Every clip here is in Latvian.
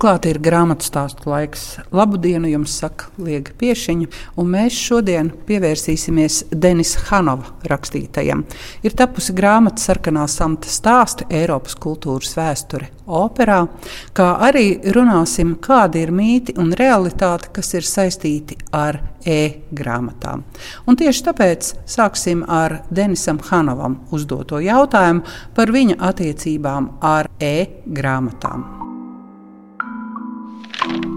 Klāt ir grāmatu stāstu laiks. Labu dienu jums saka Liega Piešiņa, un mēs šodien pievērsīsimies Denis Hanova rakstītajam. Ir tapusi grāmata Sarkanā samta stāsti Eiropas kultūras vēsture operā, kā arī runāsim, kādi ir mīti un realitāte, kas ir saistīti ar e-grāmatām. Un tieši tāpēc sāksim ar Denisam Hanovam uzdoto jautājumu par viņa attiecībām ar e-grāmatām.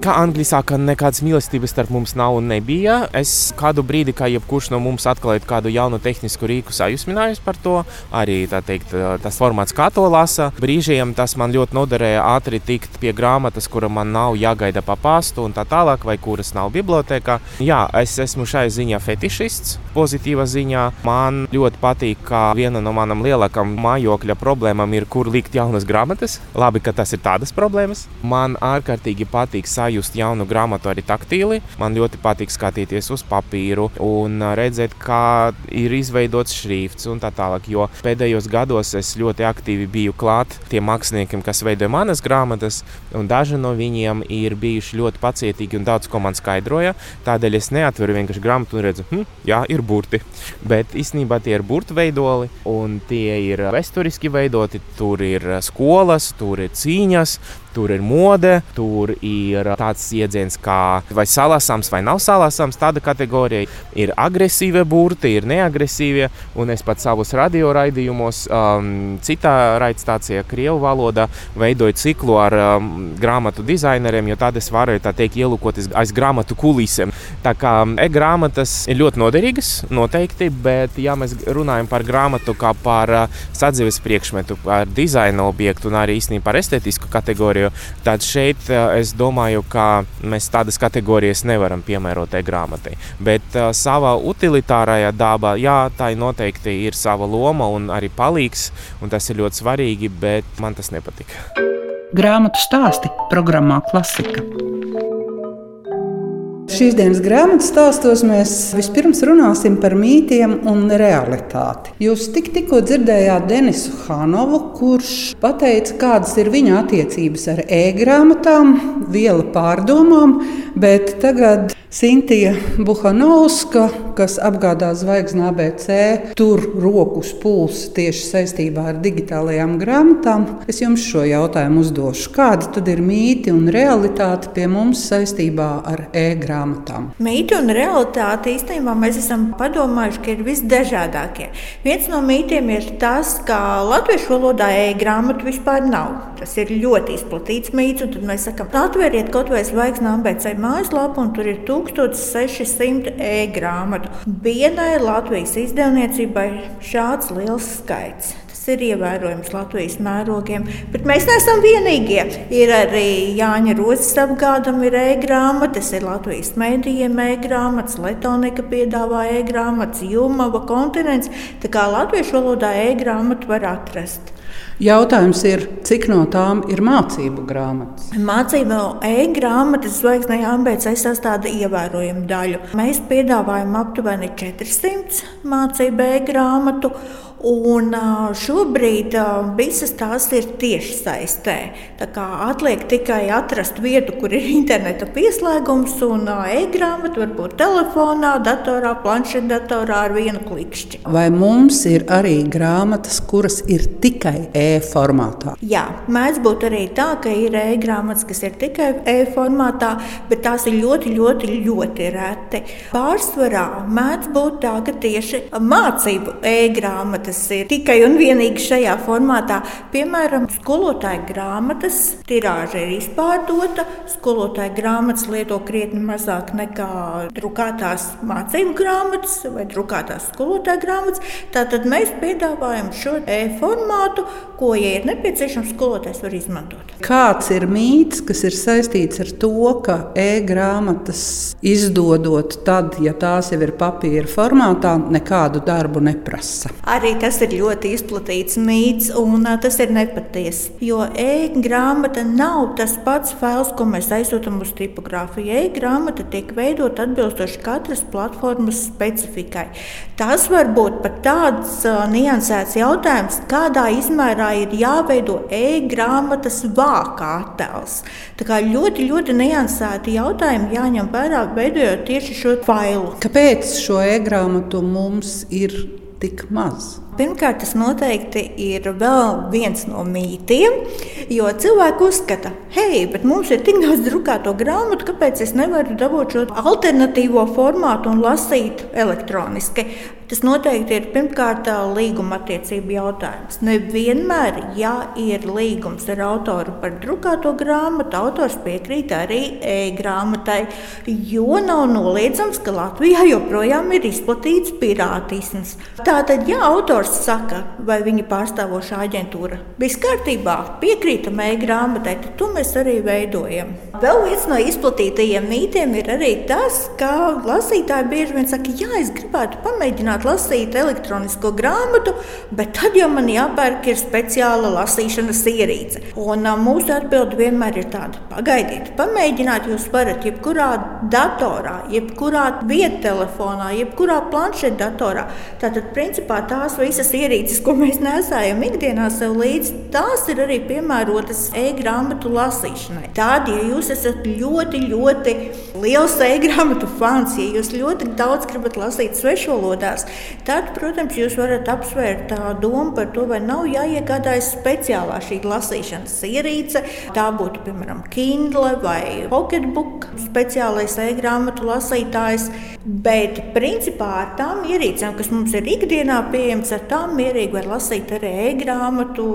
Kā Angļi saka, nekādas mīlestības starp mums nav un nebija. Es kādu brīdi, kā jebkurš no mums atklāja kādu jaunu tehnisku rīku, sajūsminājos par to. Arī teikt, tas formāts, kā to lasa. Brīžiem tas man ļoti noderēja ātri tikt pie grāmatas, kura man nav jāgaida pa pastu un tā tālāk, vai kuras nav bibliotekā. Jā, es esmu šai ziņā fetišists, pozitīvā ziņā. Man ļoti patīk, ka viena no manām lielākām mājokļa problēmām ir, kur likt jaunas grāmatas. Labi, ka tas ir tādas problēmas. Man ārkārtīgi patīk sajūta sajust jaunu grāmatu arī taktīli. Man ļoti patīk skatīties uz papīru un redzēt, kā ir izveidots šrifts un tā tālāk. Jo pēdējos gados es ļoti aktīvi biju klāt tiem māksliniekiem, kas veidoja manas grāmatas, un daži no viņiem ir bijuši ļoti pacietīgi un daudz ko man skaidroja. Tādēļ es neatveru vienkārši grāmatu un redzu, hm, jā, ir burti. Bet īstenībā tie ir burtu veidoli, un tie ir vēsturiski veidoti. Tur ir skolas, tur ir cīņas, Tur ir mode, tur ir tāds jēdziens kā vai salasāms vai nav salasāms. Tāda kategorija ir agresīva burti, ir neagresīvie. Un es pat savus radioraidījumos, um, citā raidstacijā, Krievijas valodā, veidoju ciklu ar um, grāmatu dizaineriem, jo tad es varēju tā teikt, ielūkoties aiz grāmatu kulisēm. Tā kā um, e-grāmatas ir ļoti noderīgas, noteikti, bet ja mēs runājam par grāmatu kā par uh, sadzīves priekšmetu, par dizaina objektu un arī īstenībā par estētisku kategoriju kategoriju. Tad šeit eh, es domāju, ka mēs tādas kategorijas nevaram piemērot e-grāmatai. Bet uh, savā utilitārajā dabā, jā, tā noteikti ir sava loma un arī palīgs, un tas ir ļoti svarīgi, bet man tas nepatika. Grāmatu stāsti programmā Klasika. Šīs dienas grāmatas stāstos mēs vispirms runāsim par mītiem un realitāti. Jūs tik, tikko dzirdējāt Denisu Hanovu, kurš pateica, kādas ir viņa attiecības ar e-grāmatām, viela pārdomām, bet tagad Sintīna Buhanovska, kas apgādā zvaigzni ABC, tur rokas pulsi tieši saistībā ar digitālajām grāmatām. Es jums šo jautājumu uzdošu. Kādi tad ir mīti un realitāte pie mums saistībā ar e-grāmatām? Mīti un realitāte īstenībā mēs esam padomājuši, ka ir visdažādākie. Viens no mītiem ir tas, ka latviešu valodā e-grāmatu vispār nav. Tas ir ļoti izplatīts mīts, un tad mēs sakām, atveriet kaut vai zvaigzni ABC mājaslapu, un tur ir tūkstoši 1600 e-grāmatu. Vienai Latvijas izdevniecībai šāds liels skaits. Tas ir ievērojams Latvijas mērogiem, bet mēs neesam vienīgie. Ir arī Jāņa Rozes apgādam, ir e-grāmatas, ir Latvijas mēdījiem e-grāmatas, Letonika piedāvā e-grāmatas, Jumava kontinents. Tā kā latviešu valodā e-grāmatu var atrast. Jautājums ir, cik no tām ir mācību grāmatas? Mācību e-grāmatas zvaigznē ambīcija sastāv ievērojumu daļu. Mēs piedāvājam aptuveni 400 mācību e-grāmatu. Un šobrīd visas tās ir tieši saistē. Tā kā atliek tikai atrast vietu, kur ir interneta pieslēgums un e-grāmata, varbūt telefonā, datorā, planšetdatorā ar vienu klikšķi. Vai mums ir arī grāmatas, kuras ir tikai e-formātā? Jā, mēdz būt arī tā, ka ir e-grāmatas, kas ir tikai e-formātā, bet tās ir ļoti, ļoti, ļoti reti. Pārsvarā mēdz būt tā, ka tieši mācību e-grāmatas grāmatas ir tikai un vienīgi šajā formātā. Piemēram, skolotāja grāmatas tirāža ir izpārdota. Skolotāja grāmatas lieto krietni mazāk nekā drukātās mācību grāmatas vai drukātās skolotāja grāmatas. Tātad mēs piedāvājam šo e-formātu, ko, ja ir nepieciešams, skolotājs var izmantot. Kāds ir mīts, kas ir saistīts ar to, ka e-grāmatas izdodot tad, ja tās jau ir papīra formātā, nekādu darbu neprasa? Arī kas ir ļoti izplatīts mīts, un tas ir nepatiesi. Jo e-grāmata nav tas pats fails, ko mēs aizsūtām uz tipogrāfiju. E-grāmata tiek veidot atbilstoši katras platformas specifikai. Tas var būt pat tāds uh, niansēts jautājums, kādā izmērā ir jāveido e-grāmatas vāka attēls. Tā kā ļoti, ļoti niansēti jautājumi jāņem vērā, veidojot tieši šo failu. Kāpēc šo e-grāmatu mums ir tik maz? Pirmkārt, tas noteikti ir vēl viens no mītiem, jo cilvēki uzskata, hei, bet mums ir tik daudz drukāto grāmatu, kāpēc es nevaru dabūt šo alternatīvo formātu un lasīt elektroniski. Tas noteikti ir pirmkārt līguma attiecību jautājums. Nevienmēr, ja ir līgums ar autoru par drukāto grāmatu, autors piekrīt arī e-grāmatai, jo nav noliedzams, ka Latvijā joprojām ir izplatīts pirātisms. Tātad, ja autors saka, vai viņa pārstāvošā aģentūra viss kārtībā, piekrītam e-grāmatai, tad to mēs arī veidojam. Vēl viens no izplatītajiem mītiem ir arī tas, ka lasītāji bieži vien saka, jā, es gribētu pamēģināt lasīt elektronisko grāmatu, bet tad jau man jāpērk ir speciāla lasīšanas ierīce. Un mūsu atbilde vienmēr ir tāda: pagaidiet, pamēģināt jūs varat jebkurā datorā, jebkurā viettelefonā, jebkurā planšetdatorā. Tātad, principā, tās visas ierīces, ko mēs nesājam ikdienā sev līdzi, tās ir arī piemērotas e-grāmatu lasīšanai. Tādi, ja jūs esat ļoti, ļoti liels e-grāmatu fans, ja jūs ļoti daudz gribat lasīt svešvalodās, tad, protams, jūs varat apsvērt tā domu par to, vai nav jāiegādājas speciālā šī lasīšanas ierīce. Tā būtu, piemēram, Kindle vai Pocketbook, speciālais e-grāmatu lasītājs. Bet, principā, ar tām ierīcēm, kas mums ir ikdienā pieejamas, ar tām mierīgi var lasīt arī e-grāmatu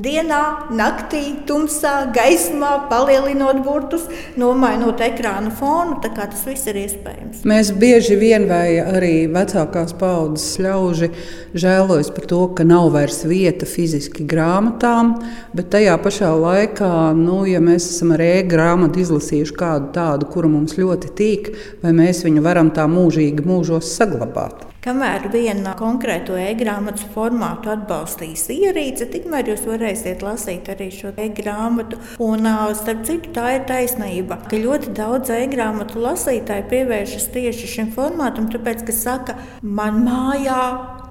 dienā, naktī, tumsā, gaismā, palielinot burtus, nomainot ekrāna fonu. Tas viss ir iespējams. Mēs bieži vien, vai arī vecākās paudzes ļauži, žēlojas par to, ka nav vairs vieta fiziski grāmatām, bet tajā pašā laikā, nu, ja mēs esam ar e-grāmatu izlasījuši kādu tādu, kura mums ļoti tīk, vai mēs viņu varam tā mūžīgi mūžos saglabāt. Kamēr viena konkrēto e-grāmatas formātu atbalstīs ierīce, tikmēr jūs varēsiet lasīt arī šo e-grāmatu. Un, starp citu, tā ir taisnība, ka ļoti daudz e-grāmatu lasītāju pievēršas tieši šim formātam, tāpēc, ka saka, man mājā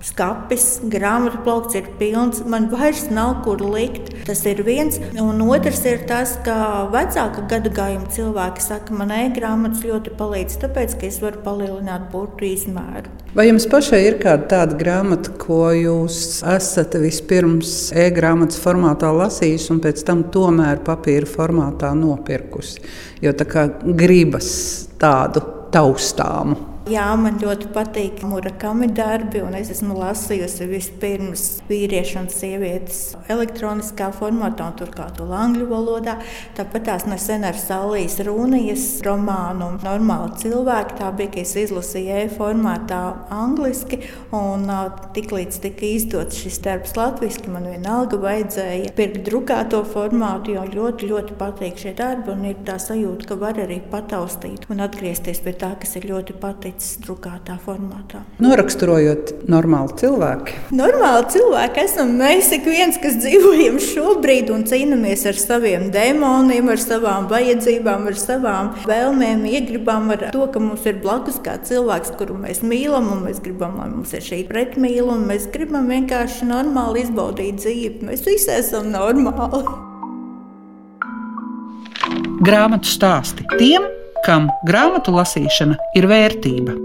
skapis, grāmatu plaukts ir pilns, man vairs nav kur likt. Tas ir viens. Un otrs ir tas, ka vecāka gadagājuma cilvēki saka, man e-grāmatas ļoti palīdz, tāpēc, ka es varu palielināt burtu izmēru. Vai jums pašai ir kāda tāda grāmata, ko jūs esat vispirms e-grāmatas formātā lasījusi un pēc tam tomēr papīra formātā nopirkusi? Jo tā kā gribas tādu taustāmu. Jā, man ļoti patīk murakami darbi, un es esmu lasījusi vispirms vīriešu un sievietes elektroniskā formātā, un turklāt angļu valodā. Tāpat tās nesen ar Salijas Rūnijas romānu Normāli cilvēki. Tā bija, ka es izlasīju e-formātā angliski, un tiklīdz tika izdots šis darbs latviski, man vienalga vajadzēja pirkt drukāto formātu, jo ļoti, ļoti patīk šie darbi, un ir tā sajūta, ka var arī pataustīt un atgriezties pie tā, kas ir ļoti patīk palicis drukātā formātā. Noraksturojot normāli cilvēki. Normāli cilvēki esam mēs, ik viens, kas dzīvojam šobrīd un cīnāmies ar saviem demoniem, ar savām vajadzībām, ar savām vēlmēm, iegribām, ar to, ka mums ir blakus kāds cilvēks, kuru mēs mīlam, un mēs gribam, lai mums ir šī pretmīla, un mēs gribam vienkārši normāli izbaudīt dzīvi. Mēs visi esam normāli. Grāmatu stāsti tiem, kam grāmatu lasīšana ir vērtība.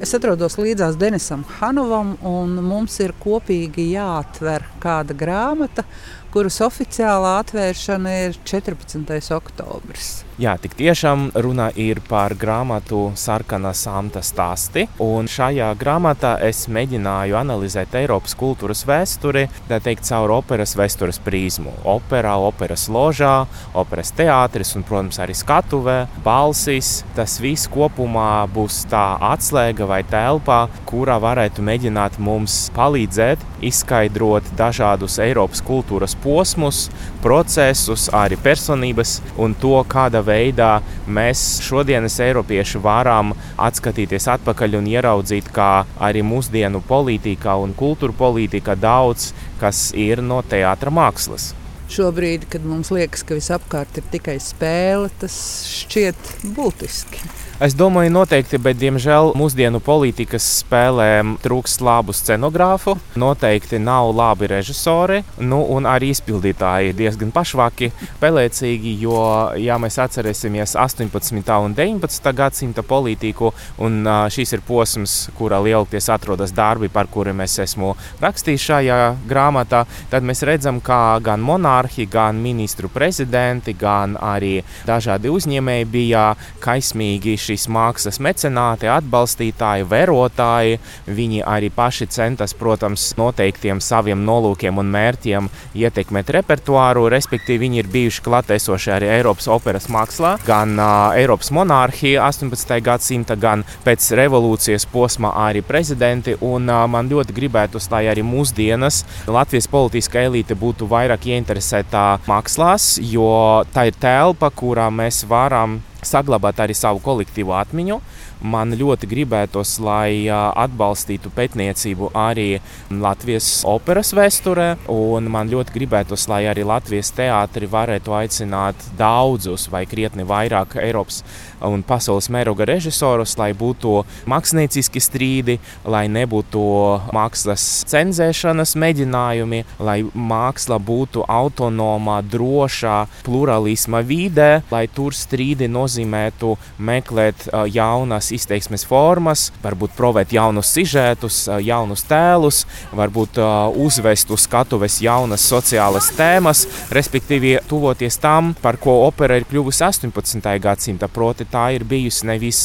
Es atrodos līdzās Denisam Hanovam, un mums ir kopīgi jāatver kāda grāmata, kuras oficiālā atvēršana ir 14. oktobris. Jā, tik tiešām runa ir par grāmatu Sarkana Samta stāsti. Un šajā grāmatā es mēģināju analizēt Eiropas kultūras vēsturi, tā teikt, caur operas vēstures prizmu. Operā, operas ložā, operas teātris un, protams, arī skatuvē, balsis. Tas viss kopumā būs tā atslēga vai telpa, kurā varētu mēģināt mums palīdzēt izskaidrot dažādus Eiropas kultūras posmus, procesus, arī personības un to, kāda veidā mēs šodienas eiropieši varam atskatīties atpakaļ un ieraudzīt, kā arī mūsdienu politikā un kultūra politikā daudz kas ir no teātra mākslas. Šobrīd, kad mums liekas, ka visapkārt ir tikai spēle, tas šķiet būtiski. Es domāju, noteikti, bet diemžēl mūsdienu politikas spēlēm trūkst labu scenogrāfu. Noteikti nav labi režisori, nu, un arī izpildītāji diezgan pašvaki, pelēcīgi. Jo, ja mēs atcerēsimies 18. un 19. gadsimta politiku, un šis ir posms, kurā lielākoties atrodas darbi, par kuriem es esmu rakstījis šajā grāmatā, tad mēs redzam, kā gan monarhi, gan ministru prezidenti, gan arī dažādi uzņēmēji bija kaismīgi šīs mākslas mecenāti, atbalstītāji, verotāji. Viņi arī paši centas, protams, noteiktiem saviem nolūkiem un mērķiem ietekmēt repertuāru, respektīvi viņi ir bijuši klātesoši arī Eiropas operas mākslā, gan uh, Eiropas monarhija 18. gadsimta, gan pēc revolūcijas posma arī prezidenti. Un, uh, man ļoti gribētos, lai arī mūsdienas Latvijas politiskā elite būtu vairāk ieinteresēta mākslās, jo tā ir telpa, kurā mēs varam saglabāt arī savu kolektīvo atmiņu. Man ļoti gribētos, lai atbalstītu pētniecību arī Latvijas operas vēsturē, un man ļoti gribētos, lai arī Latvijas teātri varētu aicināt daudzus vai krietni vairāk Eiropas un pasaules mēroga režisorus, lai būtu mākslinieciski strīdi, lai nebūtu mākslas cenzēšanas mēģinājumi, lai māksla būtu autonoma, droša, pluralisma vidē, lai tur strīdi nozīmētu meklēt jaunas izteiksmes formas, varbūt provēt jaunus sižetus, jaunus tēlus, varbūt uzvest uz skatuves jaunas sociālas tēmas, respektīvi tuvoties tam, par ko opera ir kļuvusi 18. gadsimta. Proti, tā ir bijusi nevis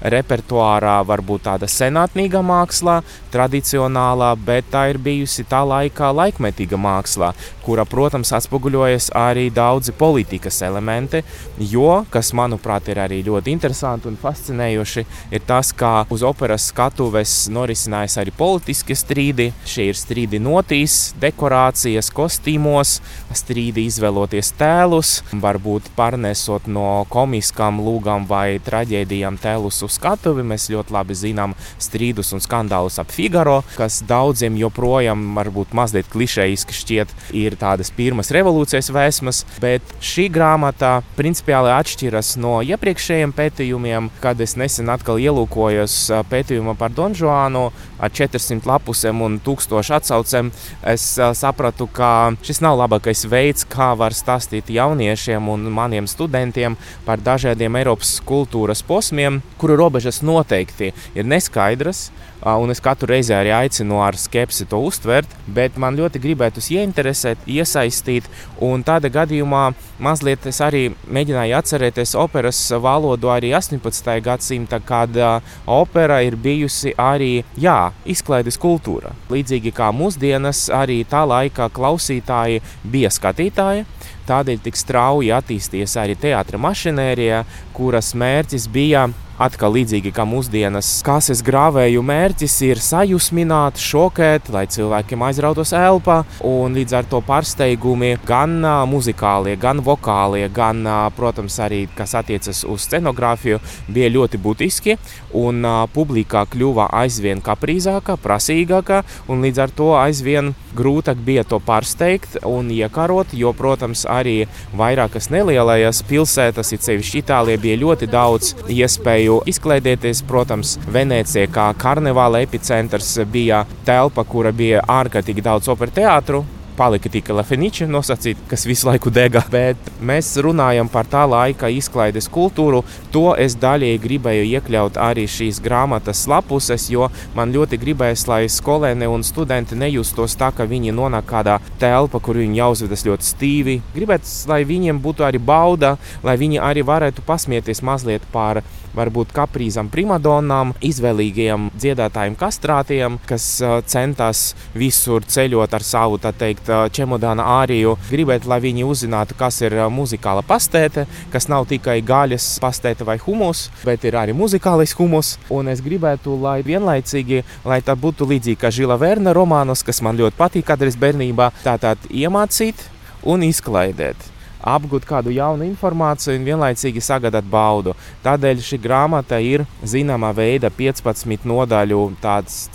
repertuārā, varbūt tāda senatnīga māksla, tradicionālā, bet tā ir bijusi tā laikā laikmetīga māksla, kura, protams, atspoguļojas arī daudzi politikas elementi, jo, kas manuprāt ir arī ļoti interesanti un fascinējoši, ir tas, kā uz operas skatuves norisinājās arī politiskie strīdi. Šie ir strīdi notīs, dekorācijas, kostīmos, strīdi izvēloties tēlus, varbūt pārnesot no komiskām lūgām vai traģēdijām tēlus uz skatuvi. Mēs ļoti labi zinām strīdus un skandālus ap Figaro, kas daudziem joprojām varbūt mazliet klišejiski šķiet, ir tādas pirmas revolūcijas vēsmas, bet šī grāmata principiāli atšķiras no iepriekšējiem pētījumiem, kad es nesen atkal ielūkojos pētījumā par Donžuānu ar 400 lapusēm un 1000 atsaucēm. Es sapratu, ka šis nav labākais veids, kā var stāstīt jauniešiem un maniem studentiem par dažādiem Eiropas kultūras posmiem, kuru robežas noteikti ir neskaidras. Un es katru reizi arī aicinu ar skepsi to uztvert, bet man ļoti gribētos ieinteresēt, iesaistīt. Un tādā gadījumā mazliet es arī mēģināju atcerēties operas valodu arī 18. gadsimta, kad opera ir bijusi arī jā, izklaides kultūra. Līdzīgi kā mūsdienas, arī tā laika klausītāji bija skatītāji. Tādēļ tik strauji attīstījies arī teātris mašinērija, kuras mērķis bija Atkal līdzīgi kā mūsdienas kases grāvēju mērķis ir sajūsmināt, šokēt, lai cilvēkiem aizrautos elpa. Līdz ar to pārsteigumi gan muzikālie, gan vokālie, gan, protams, arī kas attiecas uz scenogrāfiju, bija ļoti būtiski. Un publikā kļuva aizvien kaprīzāka, prasīgāka, un līdz ar to aizvien grūtāk bija to pārsteigt un iekarot. Jo, protams, arī vairākas nelielākas pilsētas, it sevišķi Itālijā, bija ļoti daudz iespēju iespēju izklaidēties. Protams, Venecija kā karnevāla epicentrs bija telpa, kura bija ārkārtīgi daudz operas teātru palika tikai Lafeniča nosacīta, kas visu laiku dega. Bet mēs runājam par tā laika izklaides kultūru. To es daļēji gribēju iekļaut arī šīs grāmatas lapuses, jo man ļoti gribēs, lai skolēni un studenti nejustos tā, ka viņi nonāk kādā telpā, kur viņi jāuzvedas ļoti stīvi. Gribētu, lai viņiem būtu arī bauda, lai viņi arī varētu pasmieties mazliet par varbūt kaprīzam, primadonām, izvēlīgiem dziedātājiem, kastrātiem, kas uh, centās visur ceļot ar savu teikt, čemodāna āriju. Gribētu, lai viņi uzzinātu, kas ir muzikāla pastēte, kas nav tikai gaļas pastēte vai humus, bet ir arī muzikālais humus. Un es gribētu, lai vienlaicīgi, lai tā būtu līdzīga kā Žila Verna romānos, kas man ļoti patīk kādreiz bērnībā, tātad iemācīt un izklaidēt apgūt kādu jaunu informāciju un vienlaicīgi sagādāt baudu. Tādēļ šī grāmata ir zināmā veida 15 nodaļu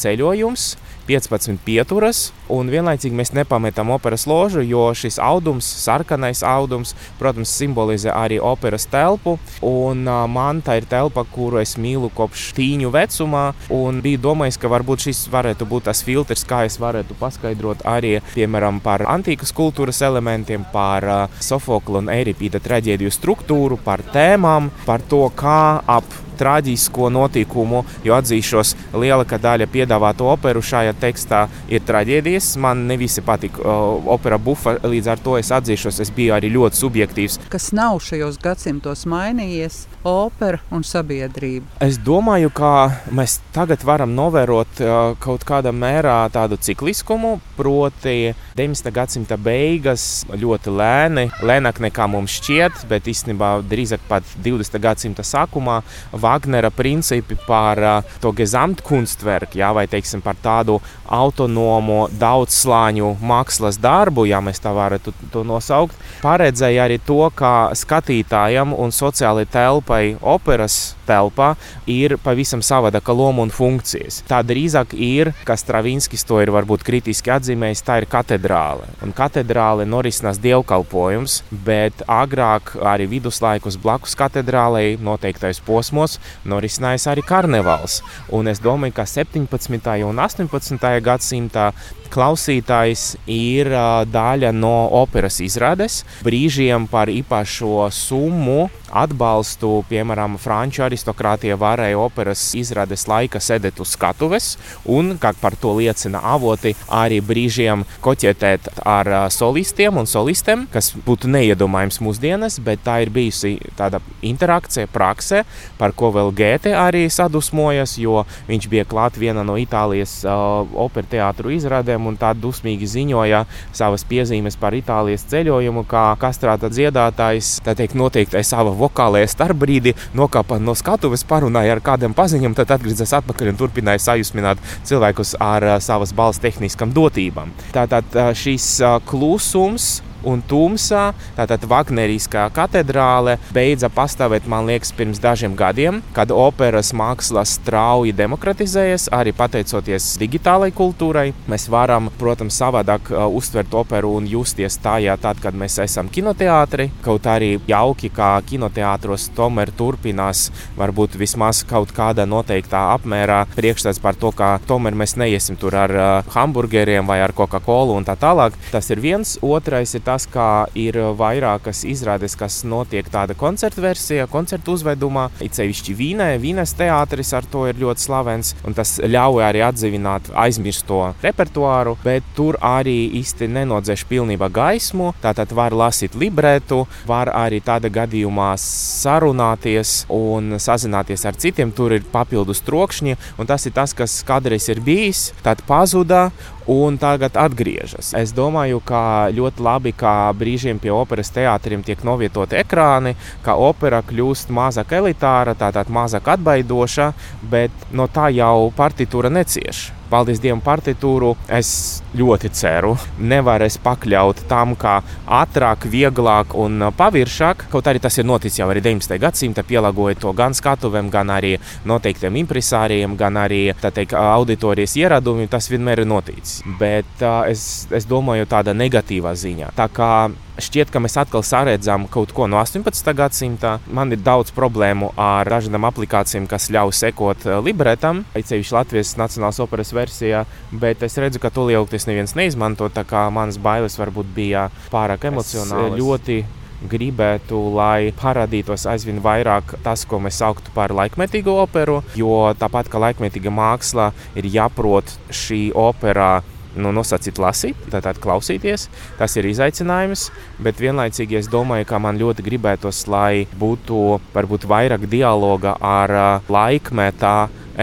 ceļojums, 15 pieturas, un vienlaicīgi mēs nepametam operas ložu, jo šis audums, sarkanais audums, protams, simbolizē arī operas telpu. Un, uh, man tā ir telpa, kuru es mīlu kopš tīņu vecumā, un biju domājis, ka varbūt šis varētu būt tas filtrs, kā es varētu paskaidrot arī, piemēram, par antīkas kultūras elementiem, par uh, Sofokla un Eiripīda traģēdiju struktūru, par tēmām, par to, kā ap traģisko notikumu, jo atzīšos, lielākā daļa piedāvāto operu šajā tekstā ir traģēdijas. Man ne visi patika uh, opera bufa, līdz ar to es atzīšos, es biju arī ļoti subjektīvs. Kas nav šajos gadsimtos mainījies, opera un sabiedrība? Es domāju, ka mēs tagad varam novērot uh, kaut kādā mērā tādu cikliskumu, proti 19. gadsimta beigas ļoti lēni, lēnāk nekā mums šķiet, bet īstenībā drīzāk pat 20. gadsimta sākumā Wagnera principi par uh, to gezamtkunstwerku, jā, vai teiksim, par tādu autonomu daudzslāņu mākslas darbu, ja mēs tā varētu to nosaukt, paredzēja arī to, ka skatītājam un sociālai telpai operas telpā ir pavisam savādāka loma un funkcijas. Tā drīzāk ir, kā Stravinskis to ir varbūt kritiski atzīmējis, tā ir katedrāle. Un katedrāle norisinās dievkalpojums, bet agrāk arī viduslaikus blakus katedrālei noteiktais posmos norisinājās arī karnevāls. Un es domāju, ka 17. un 18. gadsimtā klausītājs ir daļa no operas izrādes. Brīžiem par īpašo summu atbalstu, piemēram, franču aristokrātija varēja operas izrādes laika sēdēt uz skatuves, un, kā par to liecina avoti, arī brīžiem koķetēt ar solistiem un solistēm, kas būtu neiedomājams mūsdienas, bet tā ir bijusi tāda interakcija praksē, par ko vēl Gēte arī sadusmojas, jo viņš bija klāt viena no Itālijas uh, opera teātru izrādēm un tā dusmīgi ziņoja savas piezīmes par Itālijas ceļojumu, kā kastrāta dziedātājs, tā teikt, noteikti savā vokālajā starpbrīdī nokāpa no skatuves, parunāja ar kādiem paziņām, tad atgriezās atpakaļ un turpināja sajusmināt cilvēkus ar savas balss tehniskām dotībām. Tātad šis klusums un tumsā. Tātad Wagneriskā katedrāle beidza pastāvēt, man liekas, pirms dažiem gadiem, kad operas māksla strauji demokratizējas, arī pateicoties digitālai kultūrai. Mēs varam, protams, savādāk uh, uztvert operu un justies tajā, tad, kad mēs esam kinoteātri. Kaut arī jauki, kā kinoteātros tomēr turpinās, varbūt vismaz kaut kādā noteiktā apmērā priekšstats par to, ka tomēr mēs neiesim tur ar uh, hamburgeriem vai ar Coca-Cola un tā tālāk. Tas ir viens. Otrais ir tas, ka ir vairākas izrādes, kas notiek tāda koncerta versijā, koncertu uzvedumā. It sevišķi Vīnē, Vīnes teātris ar to ir ļoti slavens, un tas ļauj arī atdzīvināt aizmirsto repertuāru, bet tur arī īsti nenodzēš pilnībā gaismu. Tātad var lasīt libretu, var arī tādā gadījumā sarunāties un sazināties ar citiem. Tur ir papildus trokšņi, un tas ir tas, kas kādreiz ir bijis, tad pazuda un tagad atgriežas. Es domāju, ka ļoti labi, ka brīžiem pie operas teātriem tiek novietoti ekrāni, ka opera kļūst mazāk elitāra, tātad mazāk atbaidoša, bet no tā jau partitūra necieš paldies Dievam, partitūru. Es ļoti ceru, nevarēs pakļaut tam, kā ātrāk, vieglāk un paviršāk. Kaut arī tas ir noticis jau arī 19. gadsimta, pielāgojot to gan skatuvēm, gan arī noteiktiem impresāriem, gan arī teikt, auditorijas ieradumiem. Tas vienmēr ir noticis. Bet uh, es, es domāju, tāda negatīvā ziņā. Tā kā Šķiet, ka mēs atkal saredzam kaut ko no 18. gadsimta. Man ir daudz problēmu ar dažādām aplikācijām, kas ļauj sekot eh, libretam, īpaši Latvijas Nacionālās operas versijā, bet es redzu, ka to lielākoties neviens neizmanto. Tā kā manas bailes varbūt bija pārāk emocionālas. Es ļoti gribētu, lai parādītos aizvien vairāk tas, ko mēs sauktu par laikmetīgu operu, jo tāpat kā laikmetīga māksla, ir jāprot šī opera nu, nosacīt lasīt, tātad klausīties. Tas ir izaicinājums, bet vienlaicīgi es domāju, ka man ļoti gribētos, lai būtu varbūt vairāk dialoga ar laikmetā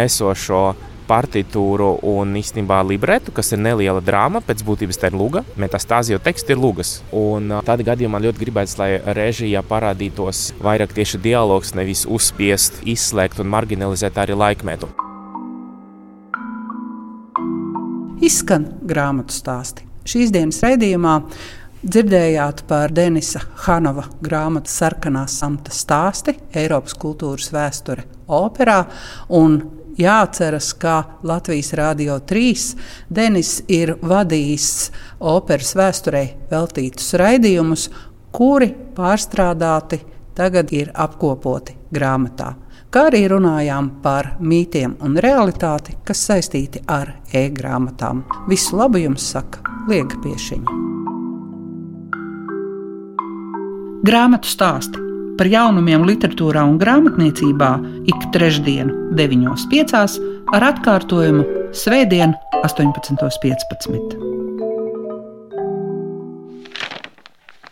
esošo partitūru un īstenībā libretu, kas ir neliela drāma. Pēc būtības tā ir luga, metastāzija, teksts ir lugas. Un tādā gadījumā ļoti gribēts, lai režijā parādītos vairāk tieši dialogs, nevis uzspiest, izslēgt un marginalizēt arī laikmetu. Izskan grāmatu stāsti. Šīs dienas raidījumā Dzirdējāt par Denisa Hanova grāmatu Sarkanā samta stāsti, Eiropas kultūras vēsture operā un jāatceras, ka Latvijas Rādio 3 Denis ir vadījis operas vēsturei veltītus raidījumus, kuri pārstrādāti tagad ir apkopoti grāmatā. Kā arī runājām par mītiem un realitāti, kas saistīti ar e-grāmatām. Visu labu jums saka Liega Piešiņa. Grāmatu stāsti par jaunumiem literatūrā un grāmatniecībā ik trešdienu, 9.5. ar atkārtojumu Svētdien, 18.15.